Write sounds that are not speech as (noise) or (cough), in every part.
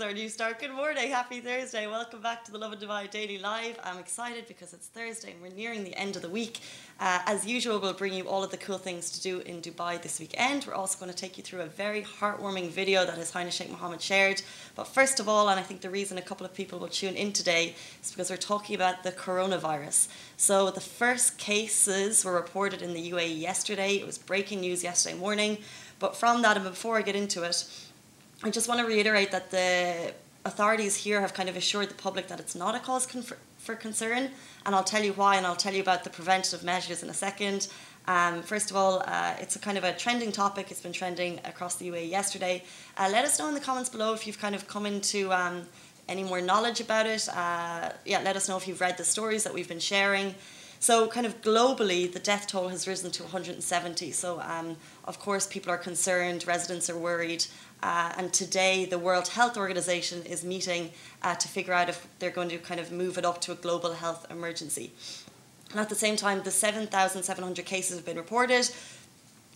is our new start. Good morning, happy Thursday. Welcome back to the Lovin Dubai Daily Live. I'm excited because it's Thursday and we're nearing the end of the week. Uh, as usual, we'll bring you all of the cool things to do in Dubai this weekend. We're also going to take you through a very heartwarming video that His Highness Sheikh Mohammed shared. But first of all, and I think the reason a couple of people will tune in today is because we're talking about the coronavirus. So the first cases were reported in the UAE yesterday. It was breaking news yesterday morning. But from that, and before I get into it, I just want to reiterate that the authorities here have kind of assured the public that it's not a cause for concern, and I'll tell you why, and I'll tell you about the preventative measures in a second. Um, first of all, uh, it's a kind of a trending topic. It's been trending across the UAE yesterday. Uh, let us know in the comments below if you've kind of come into um, any more knowledge about it. Uh, yeah, let us know if you've read the stories that we've been sharing. So, kind of globally, the death toll has risen to 170. So, um, of course, people are concerned, residents are worried, uh, and today, the World Health Organization is meeting uh, to figure out if they're going to kind of move it up to a global health emergency. And at the same time, the 7,700 cases have been reported.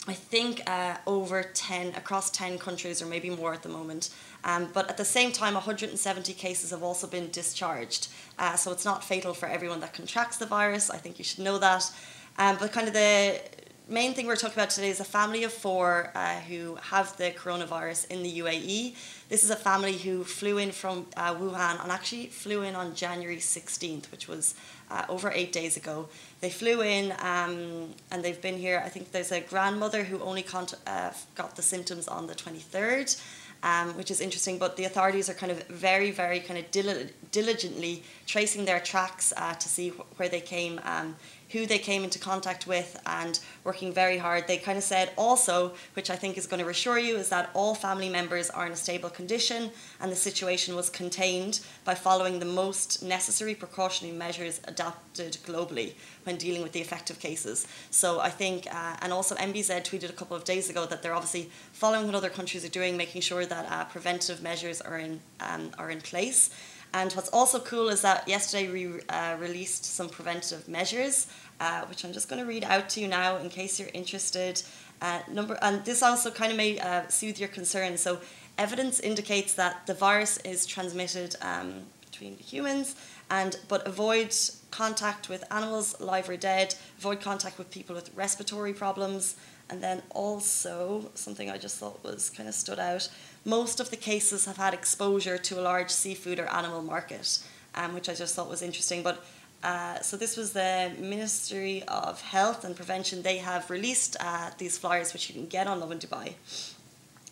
I think uh, over 10, across 10 countries, or maybe more at the moment. Um, but at the same time, 170 cases have also been discharged. Uh, so it's not fatal for everyone that contracts the virus. I think you should know that. Um, but kind of the main thing we're talking about today is a family of four uh, who have the coronavirus in the UAE. This is a family who flew in from uh, Wuhan and actually flew in on January 16th, which was uh, over eight days ago. They flew in um, and they've been here. I think there's a grandmother who only uh, got the symptoms on the 23rd. Um, which is interesting. But the authorities are kind of very, very kind of dil- diligently tracing their tracks uh, to see wh- where they came. Um, who they came into contact with and working very hard. They kind of said also, which I think is going to reassure you, is that all family members are in a stable condition and the situation was contained by following the most necessary precautionary measures adopted globally when dealing with the effective cases. So I think, uh, and also MBZ tweeted a couple of days ago that they're obviously following what other countries are doing, making sure that uh, preventive measures are in um, are in place. And what's also cool is that yesterday we uh, released some preventative measures uh, which I'm just going to read out to you now in case you're interested. Uh, number and this also kind of may uh, soothe your concerns. So, evidence indicates that the virus is transmitted um, between humans, and but avoid contact with animals, live or dead. Avoid contact with people with respiratory problems, and then also something I just thought was kind of stood out. Most of the cases have had exposure to a large seafood or animal market, um, which I just thought was interesting. But uh, so this was the Ministry of Health and Prevention. They have released uh, these flyers, which you can get on Lovin Dubai.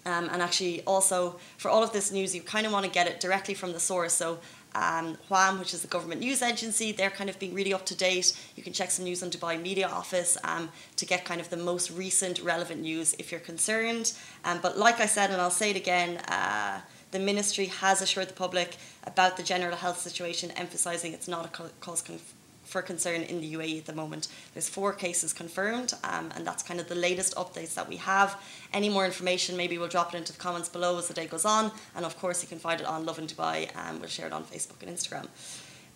Um, and actually, also for all of this news, you kind of want to get it directly from the source. So um, WAM, which is the government news agency, they're kind of being really up to date. You can check some news on Dubai Media Office um, to get kind of the most recent relevant news if you're concerned. Um, but like I said, and I'll say it again, uh, the ministry has assured the public about the general health situation, emphasising it's not a cause for concern in the UAE at the moment. There's four cases confirmed, um, and that's kind of the latest updates that we have. Any more information, maybe we'll drop it into the comments below as the day goes on, and of course, you can find it on Lovin Dubai, and we'll share it on Facebook and Instagram.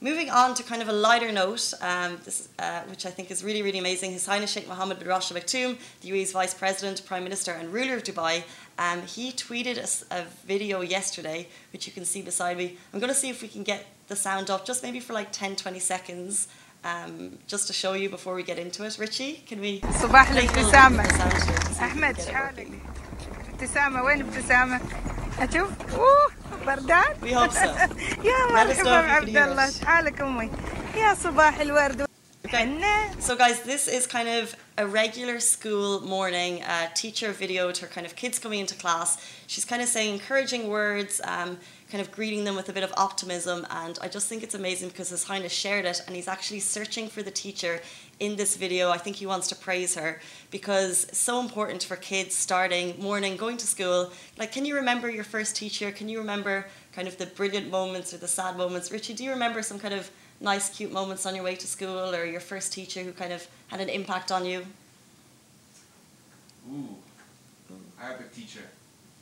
Moving on to kind of a lighter note, um, this, uh, which I think is really, really amazing. His Highness Sheikh Mohammed bin Rashid Al Maktoum, the UAE's Vice President, Prime Minister, and ruler of Dubai, um, he tweeted a, a, video yesterday, which you can see beside me. I'm going to see if we can get the sound up, just maybe for like 10, 20 seconds, um, just to show you before we get into it. Richie, can we? صباح الابتسامة أحمد شحالك ابتسامة وين ابتسامة؟ أشوف أوه بردان We hope so. (laughs) يا مرحبا عبد الله شحالك أمي يا صباح الورد Okay. So, guys, this is kind of a regular school morning. A teacher videoed her kind of kids coming into class. She's kind of saying encouraging words, um, kind of greeting them with a bit of optimism. And I just think it's amazing because His Highness shared it and he's actually searching for the teacher in this video. I think he wants to praise her because it's so important for kids starting morning, going to school. Like, can you remember your first teacher? Can you remember kind of the brilliant moments or the sad moments? Richie, do you remember some kind of nice, cute moments on your way to school or your first teacher who kind of had an impact on you? Ooh, Arabic teacher.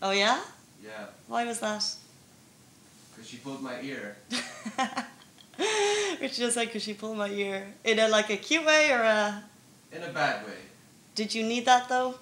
Oh, yeah? Yeah. Why was that? Because she pulled my ear. (laughs) Which just like, because she pulled my ear. In a like a cute way or a. In a bad way. Did you need that though?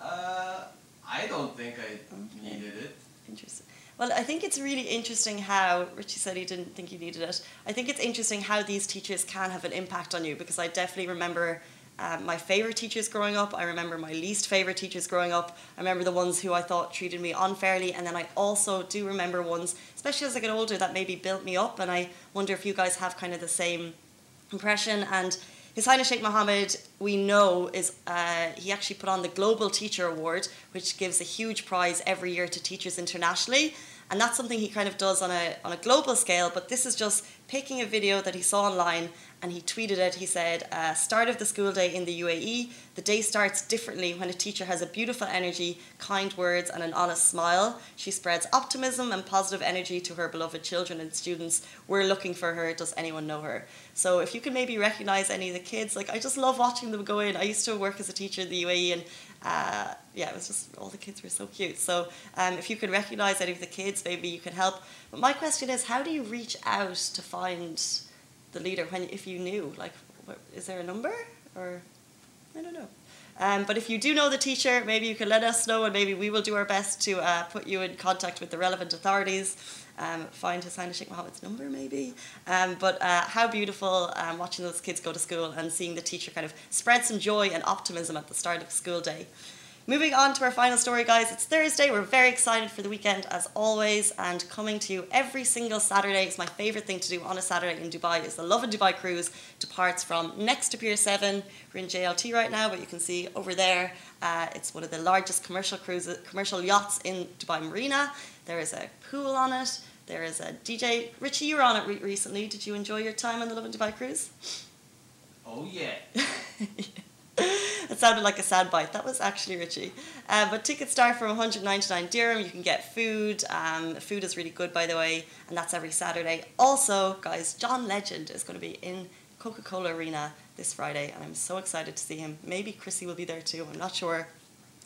Uh, I don't think I Okay. needed it. Interesting. Well, I think it's really interesting how Richie said he didn't think he needed it. I think it's interesting how these teachers can have an impact on you because I definitely remember um, my favorite teachers growing up. I remember my least favorite teachers growing up. I remember the ones who I thought treated me unfairly, and then I also do remember ones, especially as I get older, that maybe built me up. And I wonder if you guys have kind of the same impression. And His Highness Sheikh Mohammed, we know, is uh, he actually put on the Global Teacher Award, which gives a huge prize every year to teachers internationally. And that's something he kind of does on a, on a global scale, but this is just picking a video that he saw online and he tweeted it. He said, uh, Start of the school day in the UAE. The day starts differently when a teacher has a beautiful energy, kind words, and an honest smile. She spreads optimism and positive energy to her beloved children and students. We're looking for her. Does anyone know her? So if you can maybe recognize any of the kids, like I just love watching them go in. I used to work as a teacher in the UAE and uh, yeah, it was just all the kids were so cute. So um, if you can recognize any of the kids, maybe you can help. But my question is, how do you reach out to find the leader when if you knew like what, is there a number or I don't know. Um, but if you do know the teacher, maybe you can let us know, and maybe we will do our best to uh, put you in contact with the relevant authorities. Um, find Highness Sheikh Mohammed's number, maybe. Um, but uh, how beautiful um, watching those kids go to school and seeing the teacher kind of spread some joy and optimism at the start of school day. Moving on to our final story, guys. It's Thursday. We're very excited for the weekend, as always, and coming to you every single Saturday. It's my favourite thing to do on a Saturday in Dubai. Is the Lovin Dubai cruise departs from next to Pier Seven. We're in JLT right now, but you can see over there. Uh, it's one of the largest commercial cruises, commercial yachts in Dubai Marina. There is a pool on it. There is a DJ. Richie, you were on it re- recently. Did you enjoy your time on the Lovin Dubai cruise? Oh yeah. (laughs) it sounded like a sad bite. That was actually Richie. Uh, but tickets start from 199 dirham. You can get food. Um, food is really good, by the way, and that's every Saturday. Also, guys, John Legend is going to be in Coca Cola Arena this Friday, and I'm so excited to see him. Maybe Chrissy will be there too. I'm not sure.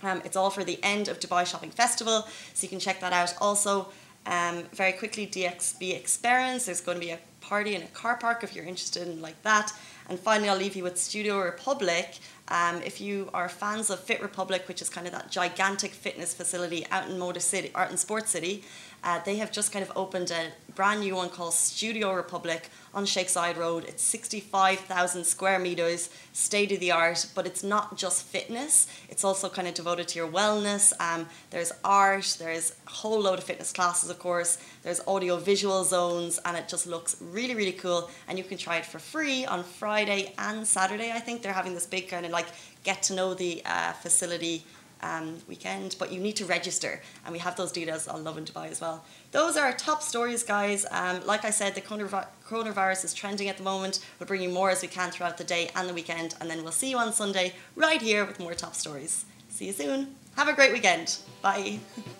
Um, it's all for the end of Dubai Shopping Festival, so you can check that out. Also, um, very quickly, DXB Experience. There's going to be a party in a car park if you're interested in like that. And finally, I'll leave you with Studio Republic. Um, if you are fans of Fit Republic, which is kind of that gigantic fitness facility out in Motor City, Art and Sports City, uh, they have just kind of opened a brand new one called Studio Republic on Sheikh Zayed Road. It's 65,000 square meters, state of the art, but it's not just fitness. It's also kind of devoted to your wellness. Um, there's art, there's a whole load of fitness classes, of course. There's audio visual zones, and it just looks really, really cool. And you can try it for free on Friday and Saturday. I think they're having this big kind of like get to know the uh, facility um, weekend, but you need to register, and we have those details on Lovin Dubai as well. Those are our top stories, guys. Um, like I said, the coronavirus is trending at the moment. We'll bring you more as we can throughout the day and the weekend, and then we'll see you on Sunday right here with more top stories. See you soon. Have a great weekend. Bye. (laughs)